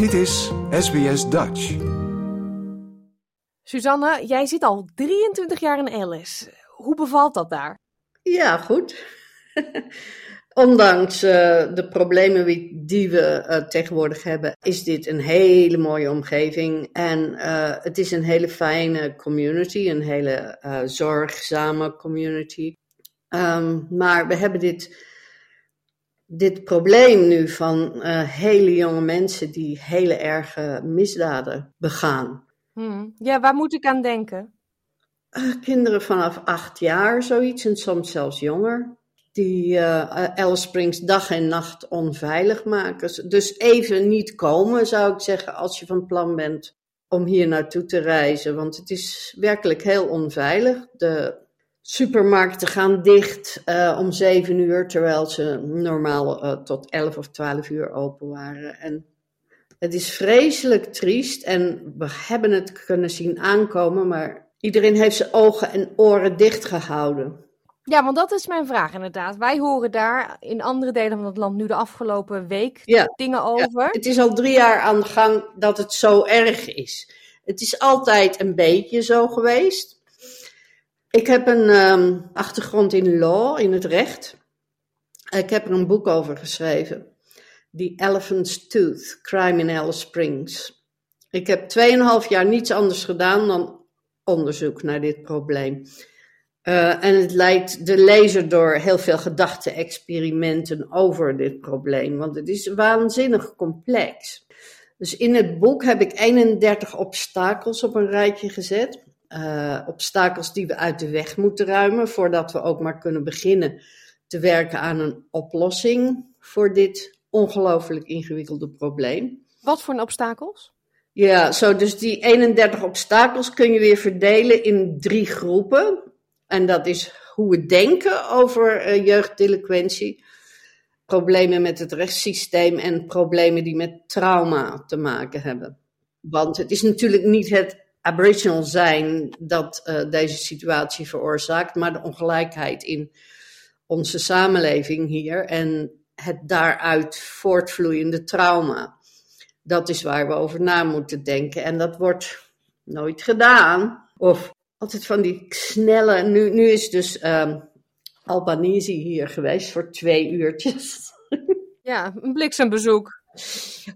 Dit is SBS Dutch. Suzanne, jij zit al 23 jaar in Alice. Hoe bevalt dat daar? Ja, goed. Ondanks uh, de problemen die we uh, tegenwoordig hebben, is dit een hele mooie omgeving. En uh, het is een hele fijne community, een hele zorgzame community. Um, maar we hebben dit, dit probleem nu van hele jonge mensen die hele erge misdaden begaan. Hmm. Ja, waar moet ik aan denken? kinderen vanaf acht jaar, zoiets, en soms zelfs jonger die uh, Alice Springs dag en nacht onveilig maken. Dus even niet komen, zou ik zeggen, als je van plan bent om hier naartoe te reizen. Want het is werkelijk heel onveilig. De supermarkten gaan dicht uh, om zeven uur, terwijl ze normaal uh, tot elf of twaalf uur open waren. En het is vreselijk triest en we hebben het kunnen zien aankomen, maar iedereen heeft zijn ogen en oren dicht gehouden. Ja, want dat is mijn vraag inderdaad. Wij horen daar in andere delen van het land nu de afgelopen week dingen over. Ja. Het is al drie jaar aan de gang dat het zo erg is. Het is altijd een beetje zo geweest. Ik heb een um, achtergrond in law, in het recht. Ik heb er een boek over geschreven. The Elephant's Tooth, Crime in Alice Springs. Ik heb tweeënhalf jaar niets anders gedaan dan onderzoek naar dit probleem. Uh, en het leidt de lezer door heel veel gedachte-experimenten over dit probleem, want het is waanzinnig complex. Dus in het boek heb ik 31 obstakels op een rijtje gezet. Uh, obstakels die we uit de weg moeten ruimen voordat we ook maar kunnen beginnen te werken aan een oplossing voor dit ongelooflijk ingewikkelde probleem. Wat voor obstakels? Ja, zo dus die 31 obstakels kun je weer verdelen in drie groepen. En dat is hoe we denken over uh, jeugddelinquentie, problemen met het rechtssysteem en problemen die met trauma te maken hebben. Want het is natuurlijk niet het aboriginal zijn dat uh, deze situatie veroorzaakt, maar de ongelijkheid in onze samenleving hier en het daaruit voortvloeiende trauma. Dat is waar we over na moeten denken. En dat wordt nooit gedaan. Of altijd van die snelle. Nu, nu is dus um, Albanese hier geweest voor twee uurtjes. Ja, een bliksembezoek.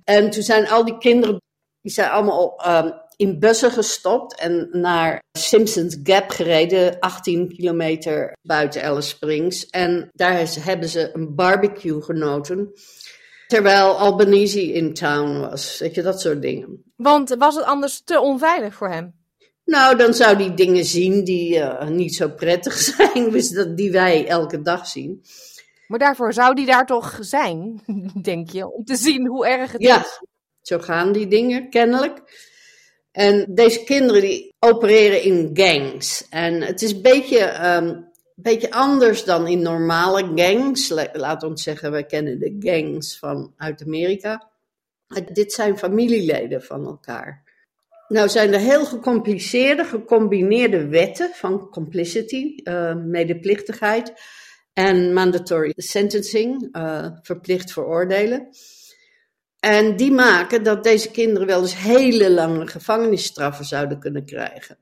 En toen zijn al die kinderen, die zijn allemaal um, in bussen gestopt en naar Simpsons Gap gereden, 18 kilometer buiten Alice Springs. En daar hebben ze een barbecue genoten. Terwijl Albanese in town was. Weet je, dat soort dingen. Want was het anders te onveilig voor hem? Nou, dan zou die dingen zien die uh, niet zo prettig zijn, dus dat, die wij elke dag zien. Maar daarvoor zou die daar toch zijn, denk je, om te zien hoe erg het ja, is? zo gaan die dingen kennelijk. En deze kinderen die opereren in gangs. En het is een beetje, um, beetje anders dan in normale gangs. Laat ons zeggen, wij kennen de gangs van uit Amerika. Dit zijn familieleden van elkaar. Nou zijn er heel gecompliceerde, gecombineerde wetten van complicity, uh, medeplichtigheid en mandatory sentencing, uh, verplicht veroordelen. En die maken dat deze kinderen wel eens hele lange gevangenisstraffen zouden kunnen krijgen.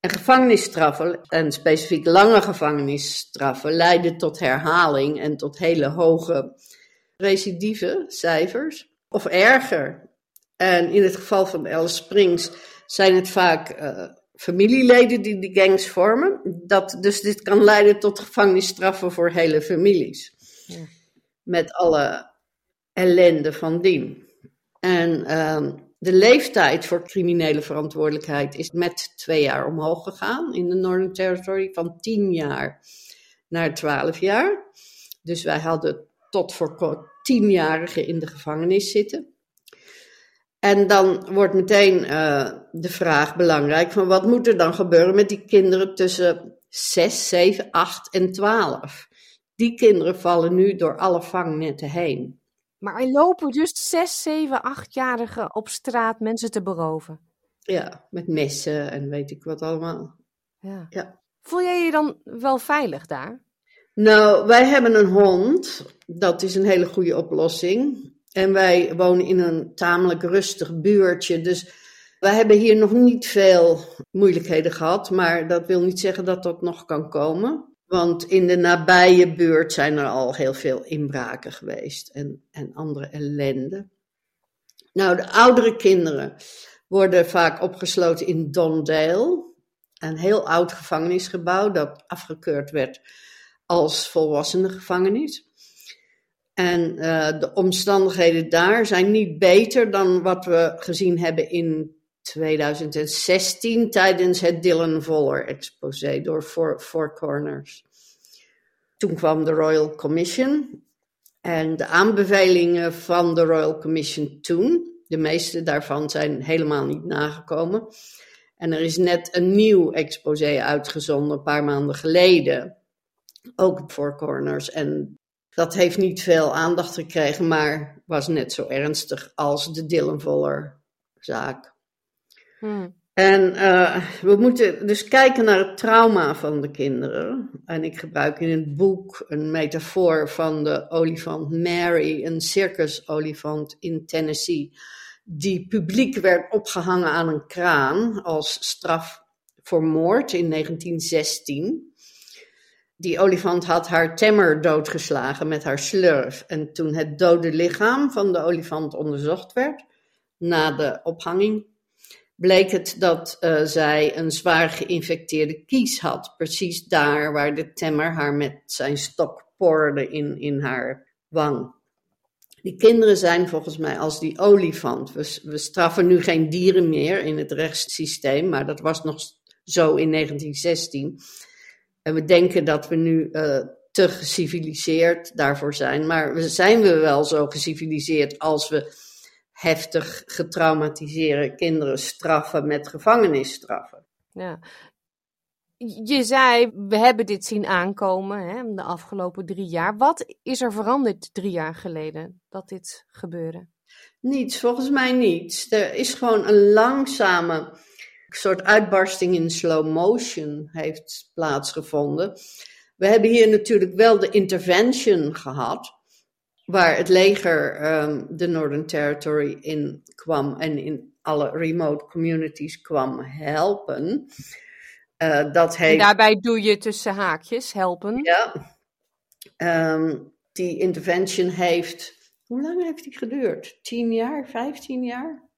En gevangenisstraffen, en specifiek lange gevangenisstraffen, leiden tot herhaling en tot hele hoge recidive cijfers. Of erger, en in het geval van Alice Springs zijn het vaak uh, familieleden die die gangs vormen. Dat, dus dit kan leiden tot gevangenisstraffen voor hele families. Ja. Met alle ellende van dien. En uh, de leeftijd voor criminele verantwoordelijkheid is met twee jaar omhoog gegaan in de Northern Territory, van tien jaar naar twaalf jaar. Dus wij hadden tot voor tienjarigen in de gevangenis zitten. En dan wordt meteen uh, de vraag belangrijk van wat moet er dan gebeuren met die kinderen tussen 6, 7, 8 en 12? Die kinderen vallen nu door alle vangnetten heen. Maar er lopen dus 6, 7, 8-jarigen op straat mensen te beroven. Ja, met messen en weet ik wat allemaal. Ja. ja. Voel jij je dan wel veilig daar? Nou, wij hebben een hond. Dat is een hele goede oplossing. En wij wonen in een tamelijk rustig buurtje. Dus wij hebben hier nog niet veel moeilijkheden gehad. Maar dat wil niet zeggen dat dat nog kan komen. Want in de nabije buurt zijn er al heel veel inbraken geweest en, en andere ellende. Nou, de oudere kinderen worden vaak opgesloten in Dondale, een heel oud gevangenisgebouw dat afgekeurd werd als volwassenengevangenis. En uh, de omstandigheden daar zijn niet beter dan wat we gezien hebben in 2016 tijdens het Dylan Voller exposé door Four, Corners. Toen kwam de Royal Commission en de aanbevelingen van de Royal Commission toen, de meeste daarvan zijn helemaal niet nagekomen. En er is net een nieuw exposé uitgezonden, een paar maanden geleden. Ook Four Corners. En dat heeft niet veel aandacht gekregen, maar was net zo ernstig als de Dylan Voller zaak. Hmm. En uh, we moeten dus kijken naar het trauma van de kinderen. En ik gebruik in het boek een metafoor van de olifant Mary, een circusolifant in Tennessee, die publiek werd opgehangen aan een kraan als straf voor moord in 1916. Die olifant had haar temmer doodgeslagen met haar slurf. En toen het dode lichaam van de olifant onderzocht werd, na de ophanging, bleek het dat uh, zij een zwaar geïnfecteerde kies had. Precies daar waar de temmer haar met zijn stok porde in, in haar wang. Die kinderen zijn volgens mij als die olifant. We, straffen nu geen dieren meer in het rechtssysteem, maar dat was nog zo in 1916. En we denken dat we nu uh, te geciviliseerd daarvoor zijn. Maar zijn we wel zo geciviliseerd als we heftig getraumatiseerde kinderen straffen met gevangenisstraffen. Ja. Je zei, we hebben dit zien aankomen hè, de afgelopen drie jaar. Wat is er veranderd drie jaar geleden dat dit gebeurde? Niets, volgens mij niets. Er is gewoon een langzame soort uitbarsting in slow motion heeft plaatsgevonden. We hebben hier natuurlijk wel de intervention gehad waar het leger um, de Northern Territory in kwam en in alle remote communities kwam helpen. Uh, dat heeft... En daarbij doe je tussen haakjes helpen. Ja. Um, die intervention heeft. Hoe lang heeft die geduurd? 10 jaar, 15 jaar?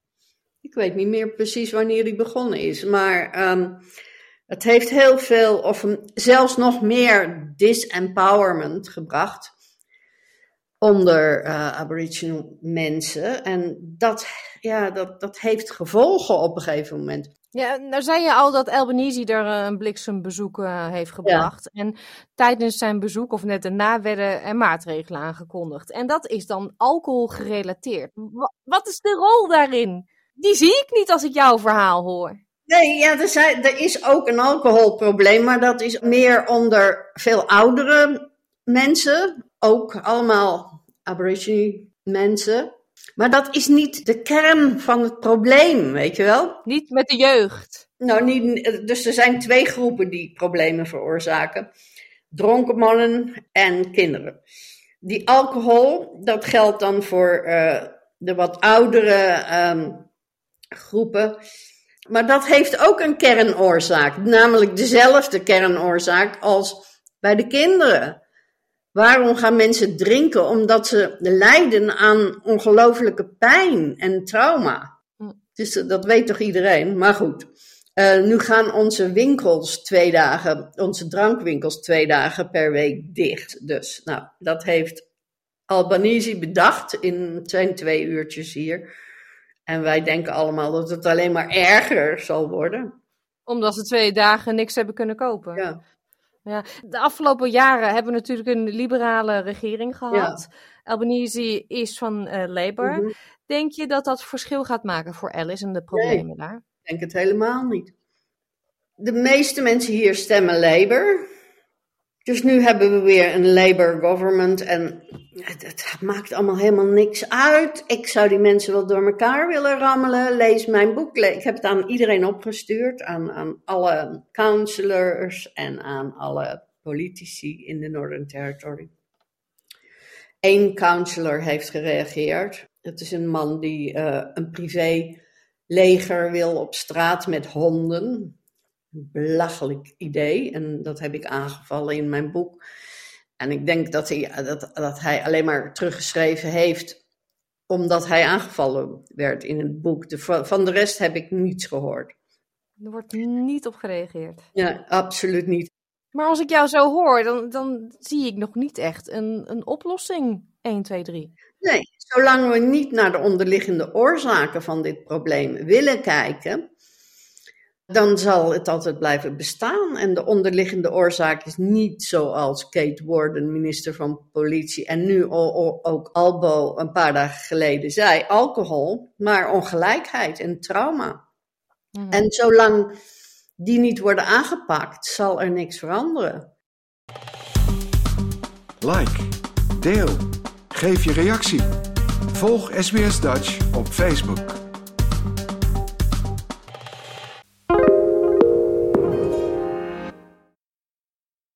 Ik weet niet meer precies wanneer die begonnen is. Maar um, het heeft heel veel, of zelfs nog meer disempowerment gebracht onder uh, Aboriginal mensen. En dat, ja, dat, dat heeft gevolgen op een gegeven moment. Ja, nou zei je al dat Albanese er eh, een bliksembezoek uh, heeft gebracht. En tijdens zijn bezoek, of net daarna, werden er maatregelen aangekondigd. En dat is dan alcohol gerelateerd. Wat is de rol daarin? Die zie ik niet als ik jouw verhaal hoor. Nee, ja, er, zijn, er is ook een alcoholprobleem, maar dat is meer onder veel oudere mensen ook allemaal Aborigine mensen. Maar dat is niet de kern van het probleem, weet je wel? Niet met de jeugd. Nou, niet, dus er zijn twee groepen die problemen veroorzaken: dronken mannen en kinderen. Die alcohol, dat geldt dan voor uh, de wat oudere um, groepen. Maar dat heeft ook een kernoorzaak, namelijk dezelfde kernoorzaak als bij de kinderen. Waarom gaan mensen drinken? Omdat ze lijden aan ongelofelijke pijn en trauma. Hm. Dus dat weet toch iedereen? Maar goed. Uh, nu gaan onze winkels twee dagen, onze drankwinkels twee dagen per week dicht. Dus, nou, dat heeft Albanese bedacht in zijn twee uurtjes hier. En wij denken allemaal dat het alleen maar erger zal worden. Omdat ze twee dagen niks hebben kunnen kopen. Ja. Ja, de afgelopen jaren hebben we natuurlijk een liberale regering gehad. Ja. Albanese is van uh, Labour. Mhm. Denk je dat dat verschil gaat maken voor Alice en de problemen nee, daar? Ik denk het helemaal niet. De meeste mensen hier stemmen Labour. Dus nu hebben we weer een Labour government en het, maakt allemaal helemaal niks uit. Ik zou die mensen wel door elkaar willen rammelen. Lees mijn boek. Ik heb het aan iedereen opgestuurd, aan, aan alle counselors en aan alle politici in de Northern Territory. Eén counselor heeft gereageerd Het is een man die uh, een privé leger wil op straat met honden. Een belachelijk idee. En dat heb ik aangevallen in mijn boek. En ik denk dat hij, dat, dat hij alleen maar teruggeschreven heeft omdat hij aangevallen werd in het boek. De, van de rest heb ik niets gehoord. Er wordt niet op gereageerd. Ja, absoluut niet. Maar als ik jou zo hoor, dan, dan zie ik nog niet echt een, een oplossing. 1, 2, 3. Nee, zolang we niet naar de onderliggende oorzaken van dit probleem willen kijken, dan zal het altijd blijven bestaan. En de onderliggende oorzaak is niet zoals Kate Warden, minister van Politie, en nu ook Albo een paar dagen geleden zei: alcohol, maar ongelijkheid en trauma. Mhm. En zolang die niet worden aangepakt, zal er niks veranderen. Like, deel, geef je reactie. Volg SBS Dutch op Facebook.